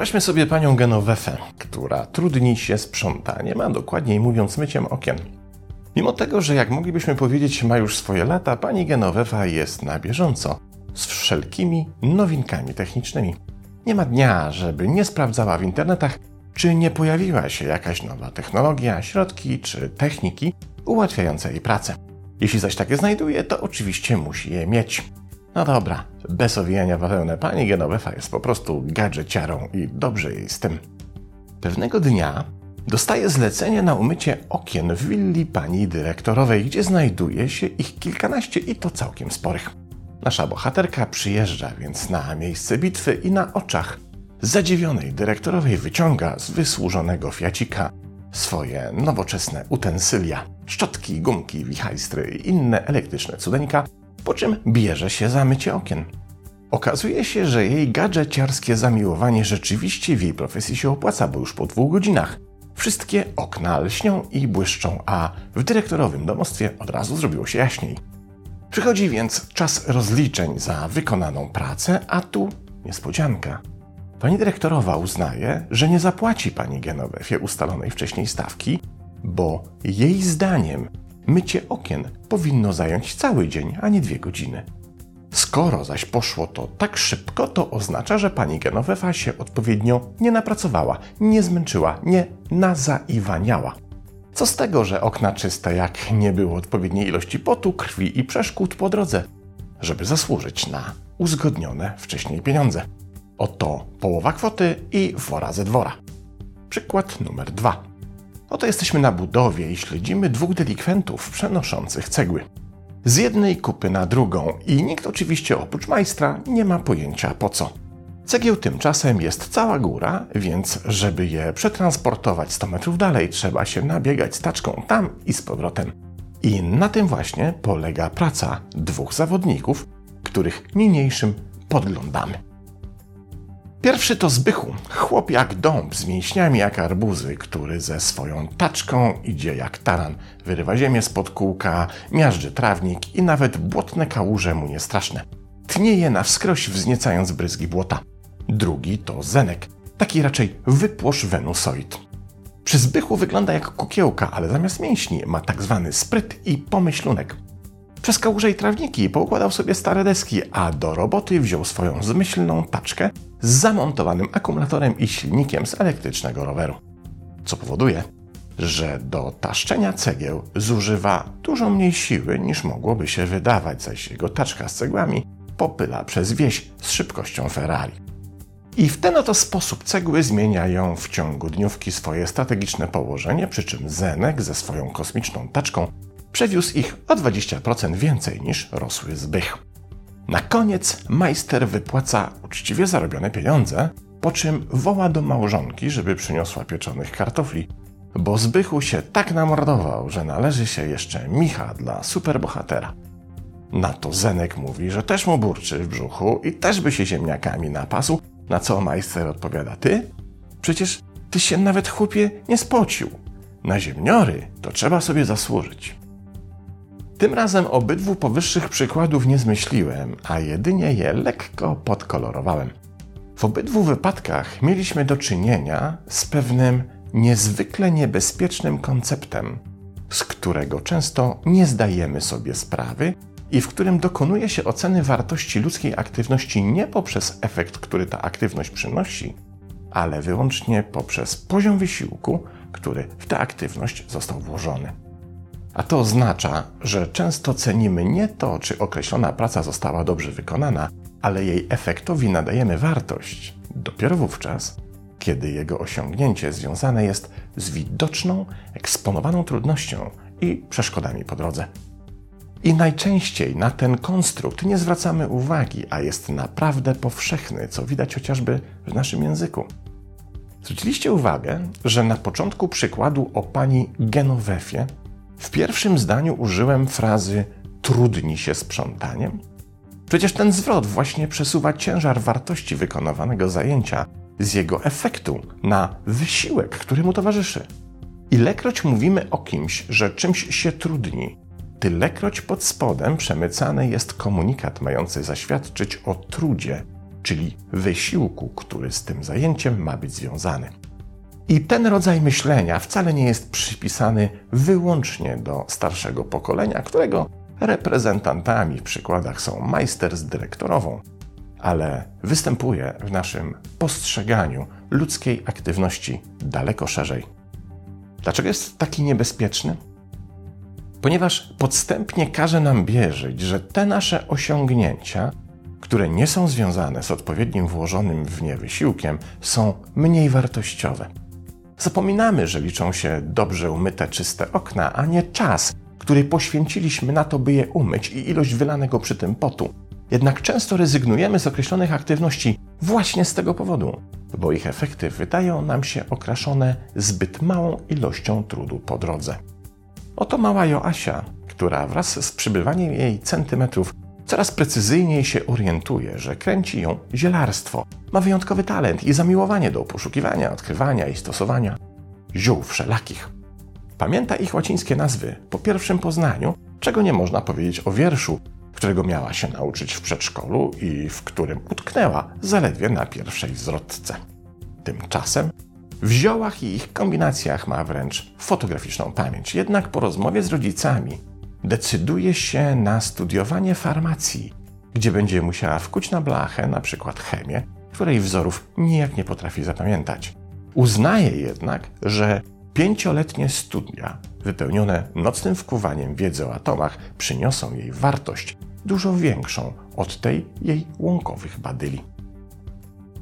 Wyobraźmy sobie panią Genowefę, która trudni się sprzątaniem, a dokładniej mówiąc myciem okien. Mimo tego, że jak moglibyśmy powiedzieć ma już swoje lata, pani Genowefa jest na bieżąco z wszelkimi nowinkami technicznymi. Nie ma dnia, żeby nie sprawdzała w internetach, czy nie pojawiła się jakaś nowa technologia, środki czy techniki ułatwiające jej pracę. Jeśli zaś takie znajduje, to oczywiście musi je mieć. No dobra, bez owijania bawełnę, pani Genovefa jest po prostu gadżeciarą i dobrze jej z tym. Pewnego dnia dostaje zlecenie na umycie okien w willi pani dyrektorowej, gdzie znajduje się ich kilkanaście i to całkiem sporych. Nasza bohaterka przyjeżdża więc na miejsce bitwy i na oczach zadziwionej dyrektorowej wyciąga z wysłużonego fiacika swoje nowoczesne utensylia, szczotki, gumki, wichajstry i inne elektryczne cudeńka, po czym bierze się za mycie okien. Okazuje się, że jej gadżeciarskie zamiłowanie rzeczywiście w jej profesji się opłaca, bo już po dwóch godzinach wszystkie okna lśnią i błyszczą, a w dyrektorowym domostwie od razu zrobiło się jaśniej. Przychodzi więc czas rozliczeń za wykonaną pracę, a tu niespodzianka. Pani dyrektorowa uznaje, że nie zapłaci pani Genowefie ustalonej wcześniej stawki, bo jej zdaniem mycie okien powinno zająć cały dzień, a nie dwie godziny. Skoro zaś poszło to tak szybko, to oznacza, że pani Genowefa się odpowiednio nie napracowała, nie zmęczyła, nie nazaiwaniała. Co z tego, że okna czyste, jak nie było odpowiedniej ilości potu, krwi i przeszkód po drodze, żeby zasłużyć na uzgodnione wcześniej pieniądze. Oto połowa kwoty i wora ze dwora. Przykład numer dwa. Oto jesteśmy na budowie i śledzimy dwóch delikwentów przenoszących cegły. Z jednej kupy na drugą i nikt oczywiście oprócz majstra nie ma pojęcia po co. Cegieł tymczasem jest cała góra, więc żeby je przetransportować 100 metrów dalej, trzeba się nabiegać staczką tam i z powrotem. I na tym właśnie polega praca dwóch zawodników, których niniejszym podglądamy. Pierwszy to Zbychu, chłop jak dąb, z mięśniami jak arbuzy, który ze swoją taczką idzie jak taran, wyrywa ziemię spod kółka, miażdży trawnik i nawet błotne kałuże mu nie straszne. Tnieje na wskroś wzniecając bryzgi błota. Drugi to Zenek, taki raczej wypłosz wenusoid. Przy Zbychu wygląda jak kukiełka, ale zamiast mięśni ma tak zwany spryt i pomyślunek. Przez kałuże i trawniki poukładał sobie stare deski, a do roboty wziął swoją zmyślną taczkę z zamontowanym akumulatorem i silnikiem z elektrycznego roweru. Co powoduje, że do taszczenia cegieł zużywa dużo mniej siły niż mogłoby się wydawać, zaś jego taczka z cegłami popyla przez wieś z szybkością Ferrari. I w ten oto sposób cegły zmieniają w ciągu dniówki swoje strategiczne położenie, przy czym Zenek ze swoją kosmiczną taczką przewiózł ich o 20% więcej niż rosły zbych. Na koniec majster wypłaca uczciwie zarobione pieniądze, po czym woła do małżonki, żeby przyniosła pieczonych kartofli, bo Zbychu się tak namordował, że należy się jeszcze micha dla superbohatera. Na to Zenek mówi, że też mu burczy w brzuchu i też by się ziemniakami napasł, na co majster odpowiada: Ty? Przecież ty się nawet chłopie nie spocił. Na ziemniory to trzeba sobie zasłużyć. Tym razem obydwu powyższych przykładów nie zmyśliłem, a jedynie je lekko podkolorowałem. W obydwu wypadkach mieliśmy do czynienia z pewnym niezwykle niebezpiecznym konceptem, z którego często nie zdajemy sobie sprawy i w którym dokonuje się oceny wartości ludzkiej aktywności nie poprzez efekt, który ta aktywność przynosi, ale wyłącznie poprzez poziom wysiłku, który w tę aktywność został włożony. A to oznacza, że często cenimy nie to, czy określona praca została dobrze wykonana, ale jej efektowi nadajemy wartość dopiero wówczas, kiedy jego osiągnięcie związane jest z widoczną, eksponowaną trudnością i przeszkodami po drodze. I najczęściej na ten konstrukt nie zwracamy uwagi, a jest naprawdę powszechny, co widać chociażby w naszym języku. Zwróciliście uwagę, że na początku przykładu o pani Genowefie w pierwszym zdaniu użyłem frazy trudni się sprzątaniem? Przecież ten zwrot właśnie przesuwa ciężar wartości wykonywanego zajęcia z jego efektu na wysiłek, który mu towarzyszy. Ilekroć mówimy o kimś, że czymś się trudni, tylekroć pod spodem przemycany jest komunikat mający zaświadczyć o trudzie czyli wysiłku, który z tym zajęciem ma być związany. I ten rodzaj myślenia wcale nie jest przypisany wyłącznie do starszego pokolenia, którego reprezentantami w przykładach są majster z dyrektorową, ale występuje w naszym postrzeganiu ludzkiej aktywności daleko szerzej. Dlaczego jest taki niebezpieczny? Ponieważ podstępnie każe nam wierzyć, że te nasze osiągnięcia, które nie są związane z odpowiednim włożonym w nie wysiłkiem, są mniej wartościowe. Zapominamy, że liczą się dobrze umyte, czyste okna, a nie czas, który poświęciliśmy na to, by je umyć i ilość wylanego przy tym potu. Jednak często rezygnujemy z określonych aktywności właśnie z tego powodu, bo ich efekty wydają nam się okraszone zbyt małą ilością trudu po drodze. Oto mała Joasia, która wraz z przybywaniem jej centymetrów coraz precyzyjniej się orientuje, że kręci ją zielarstwo. Ma wyjątkowy talent i zamiłowanie do poszukiwania, odkrywania i stosowania ziół wszelakich. Pamięta ich łacińskie nazwy po pierwszym poznaniu, czego nie można powiedzieć o wierszu, którego miała się nauczyć w przedszkolu i w którym utknęła zaledwie na pierwszej zwrotce. Tymczasem w ziołach i ich kombinacjach ma wręcz fotograficzną pamięć. Jednak po rozmowie z rodzicami decyduje się na studiowanie farmacji, gdzie będzie musiała wkuć na blachę na przykład chemię, której wzorów nijak nie potrafi zapamiętać. Uznaje jednak, że pięcioletnie studia wypełnione nocnym wkuwaniem wiedzy o atomach przyniosą jej wartość dużo większą od tej jej łąkowych badyli.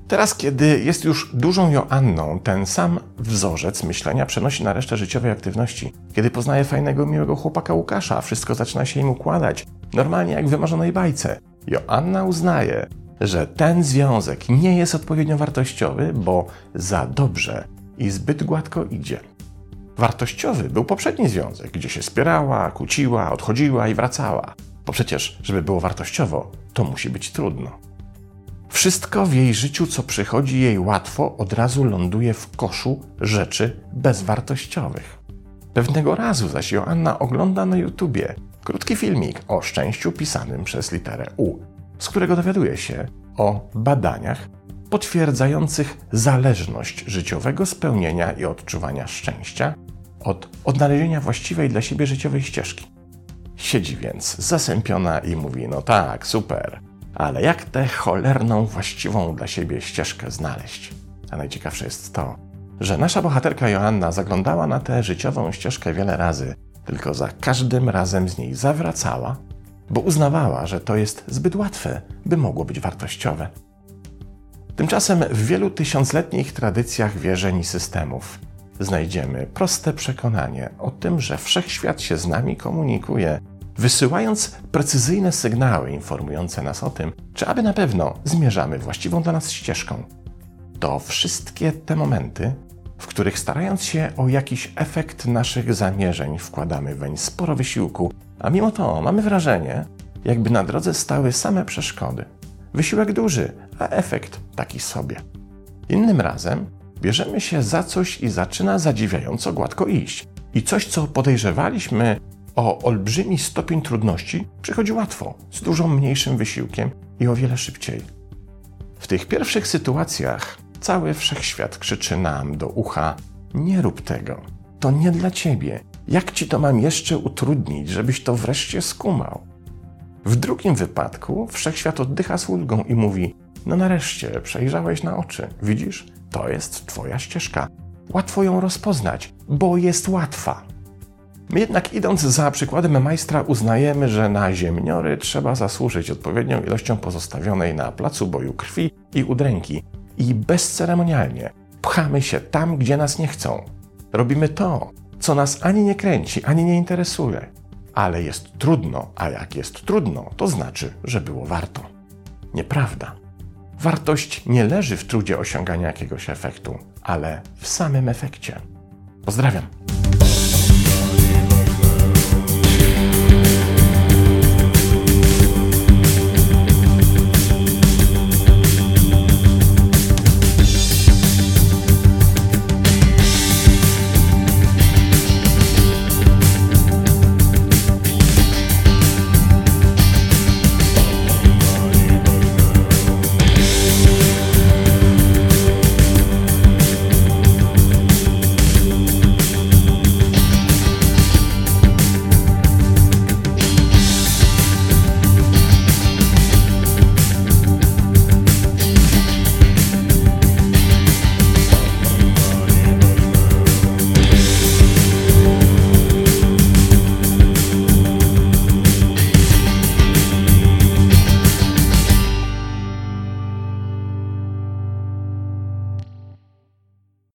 Teraz, kiedy jest już dużą Joanną, ten sam wzorzec myślenia przenosi na resztę życiowej aktywności. Kiedy poznaje fajnego, miłego chłopaka Łukasza, wszystko zaczyna się im układać, normalnie jak w wymarzonej bajce. Joanna uznaje, że ten związek nie jest odpowiednio wartościowy, bo za dobrze i zbyt gładko idzie. Wartościowy był poprzedni związek, gdzie się spierała, kłóciła, odchodziła i wracała. Bo przecież, żeby było wartościowo, to musi być trudno. Wszystko w jej życiu, co przychodzi jej łatwo, od razu ląduje w koszu rzeczy bezwartościowych. Pewnego razu zaś Joanna ogląda na YouTubie krótki filmik o szczęściu pisanym przez literę U, z którego dowiaduje się o badaniach potwierdzających zależność życiowego spełnienia i odczuwania szczęścia od odnalezienia właściwej dla siebie życiowej ścieżki. Siedzi więc zasępiona i mówi: No tak, super, ale jak tę cholerną, właściwą dla siebie ścieżkę znaleźć? A najciekawsze jest to, że nasza bohaterka Joanna zaglądała na tę życiową ścieżkę wiele razy, tylko za każdym razem z niej zawracała, bo uznawała, że to jest zbyt łatwe, by mogło być wartościowe. Tymczasem w wielu tysiącletnich tradycjach wierzeń i systemów znajdziemy proste przekonanie o tym, że wszechświat się z nami komunikuje, wysyłając precyzyjne sygnały informujące nas o tym, czy aby na pewno zmierzamy właściwą dla nas ścieżką. To wszystkie te momenty, w których starając się o jakiś efekt naszych zamierzeń, wkładamy weń sporo wysiłku, a mimo to mamy wrażenie, jakby na drodze stały same przeszkody. Wysiłek duży, a efekt taki sobie. Innym razem bierzemy się za coś i zaczyna zadziwiająco gładko iść. I coś, co podejrzewaliśmy o olbrzymi stopień trudności, przychodzi łatwo, z dużo mniejszym wysiłkiem i o wiele szybciej. W tych pierwszych sytuacjach cały wszechświat krzyczy nam do ucha: Nie rób tego, to nie dla ciebie. Jak ci to mam jeszcze utrudnić, żebyś to wreszcie skumał? W drugim wypadku wszechświat oddycha z ulgą i mówi: No nareszcie, przejrzałeś na oczy, widzisz? To jest Twoja ścieżka. Łatwo ją rozpoznać, bo jest łatwa. My jednak idąc za przykładem majstra uznajemy, że na ziemniory trzeba zasłużyć odpowiednią ilością pozostawionej na placu boju krwi i udręki i bezceremonialnie pchamy się tam, gdzie nas nie chcą. Robimy to, co nas ani nie kręci, ani nie interesuje. Ale jest trudno, a jak jest trudno, to znaczy, że było warto. Nieprawda. Wartość nie leży w trudzie osiągania jakiegoś efektu, ale w samym efekcie. Pozdrawiam.